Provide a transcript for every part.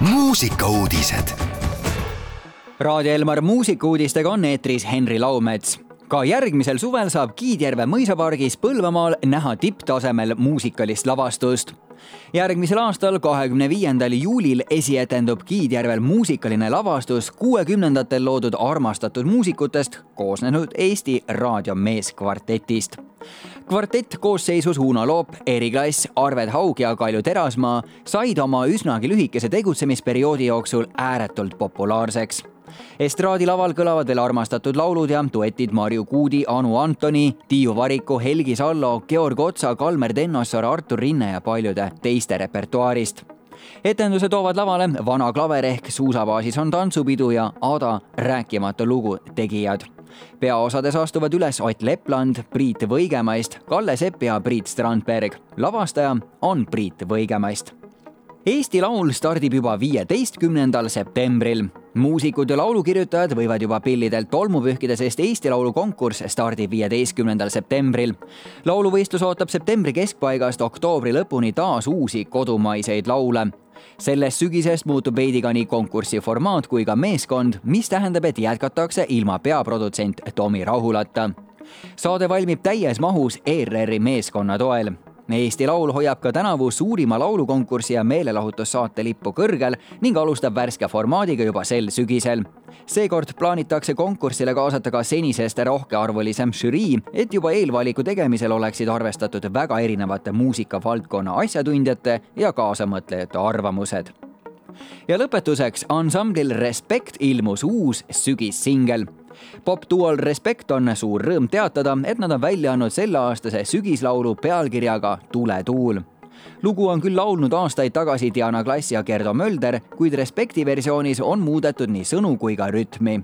muusikauudised. Raadio Elmar muusikauudistega on eetris Henri Laumets ka järgmisel suvel saab Kiidjärve mõisapargis Põlvamaal näha tipptasemel muusikalist lavastust. järgmisel aastal, kahekümne viiendal juulil esietendub Kiidjärvel muusikaline lavastus kuuekümnendatel loodud armastatud muusikutest koosnenud Eesti raadiomeeskvartetist. Kvartett koosseisus Uno Loop, Eri Klass, Arvet Haug ja Kalju Terasmaa said oma üsnagi lühikese tegutsemisperioodi jooksul ääretult populaarseks estraadilaval kõlavad veel armastatud laulud ja duetid Marju Kuudi, Anu Antoni, Tiiu Variku, Helgi Sallo, Georg Otsa, Kalmer Tennossaar, Artur Rinne ja paljude teiste repertuaarist etenduse toovad lavale Vana klaver ehk Suusabaasis on tantsupidu ja Ada rääkimatu lugu tegijad. Peaosades astuvad üles Ott Lepland, Priit Võigemäist, Kalle Sepp ja Priit Strandberg. lavastaja on Priit Võigemäist Eesti Laul stardib juba viieteistkümnendal septembril. Muusikud ja laulukirjutajad võivad juba pillidelt tolmu pühkida, sest Eesti Laulu konkurss stardib viieteistkümnendal septembril. lauluvõistlus ootab septembri keskpaigast oktoobri lõpuni taas uusi kodumaiseid laule sellest sügisest muutub veidi ka nii konkursi formaat kui ka meeskond, mis tähendab, et jätkatakse ilma peaprodutsent Tomi Rahulata. saade valmib täies mahus ERR-i meeskonna toel Eesti Laul hoiab ka tänavu suurima laulukonkursi ja meelelahutussaate lippu kõrgel ning alustab värske formaadiga juba sel sügisel. seekord plaanitakse konkursile kaasata ka senisest rohkearvulisem žürii, et juba eelvaliku tegemisel oleksid arvestatud väga erinevate muusikavaldkonna asjatundjate ja kaasamõtlejate arvamused ja lõpetuseks ansamblil Respekt ilmus uus sügissingel popduol Respekt on suur rõõm teatada, et nad on välja andnud selleaastase sügislaulu pealkirjaga Tuletuul lugu on küll laulnud aastaid tagasi Diana Klass ja Gerdo Mölder, kuid Respekti versioonis on muudetud nii sõnu kui ka rütmi.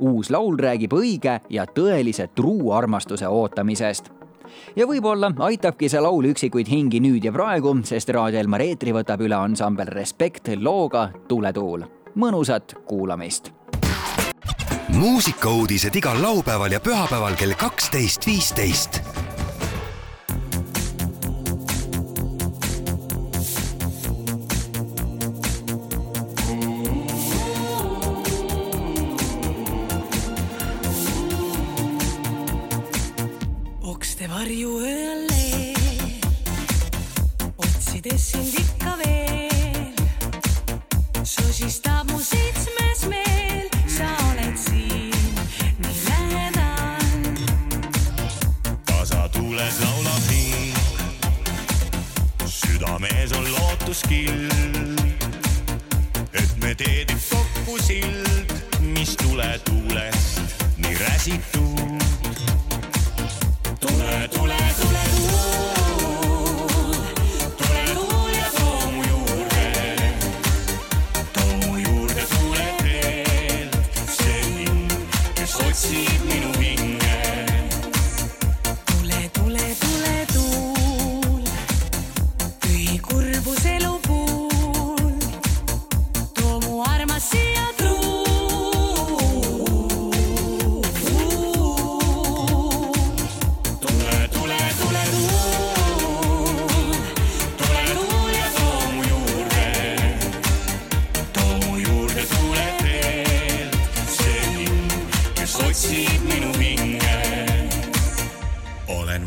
uus laul räägib õige ja tõelise truu armastuse ootamisest ja võib-olla aitabki see laul üksikuid hingi nüüd ja praegu, sest Raadio Elmar eetri võtab üle ansambel Respekt looga Tuletuul. mõnusat kuulamist muusikauudised igal laupäeval ja pühapäeval kell kaksteist, viisteist. okste varju ööle, räsitud. tule, tule, tule tuul, tule tuul ja too mu juurde, too mu juurde tule teelt, see mind, kes otsib minu hinge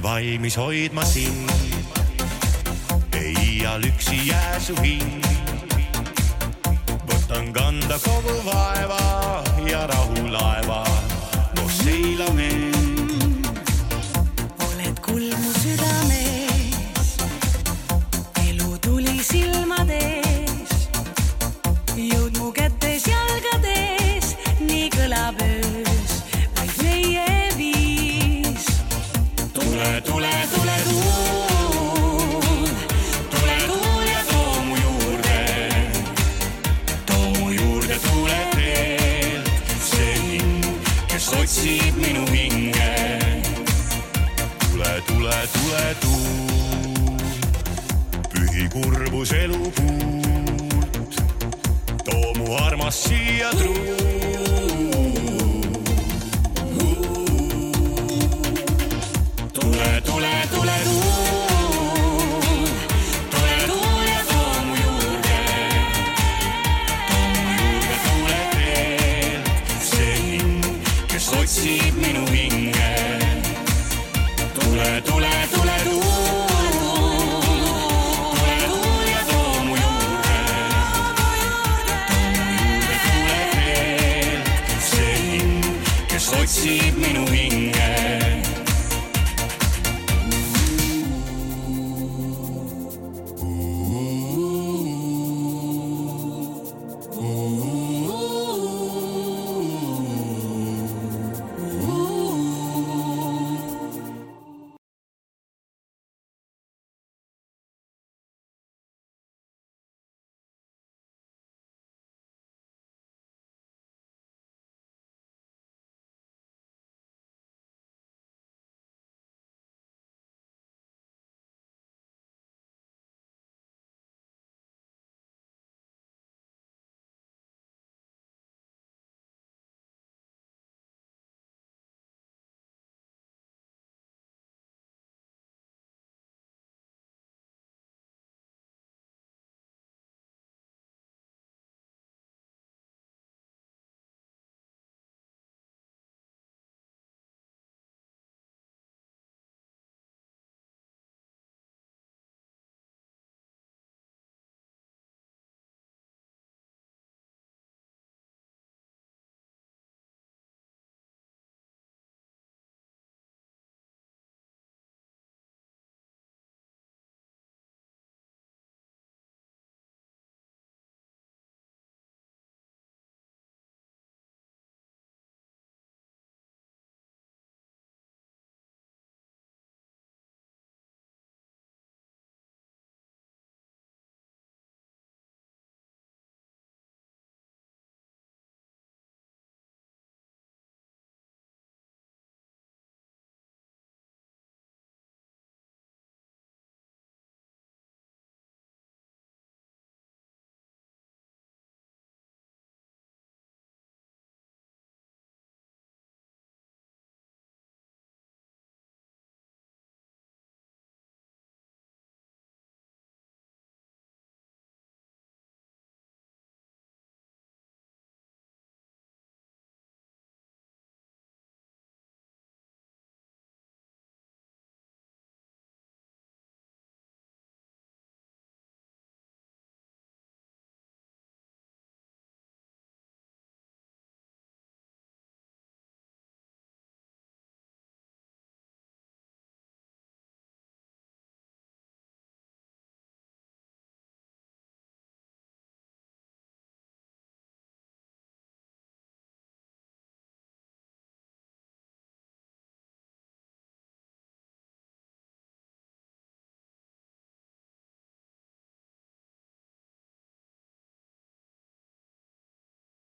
valmis hoidma sind, ei iial üksi jää su hing. võtan kanda kogu vaeva ja rahulaeva, koos seilame tule, tule tuu. pühi kurbus elu puult, too mu armas siia truu. tule, tule, tule, tule.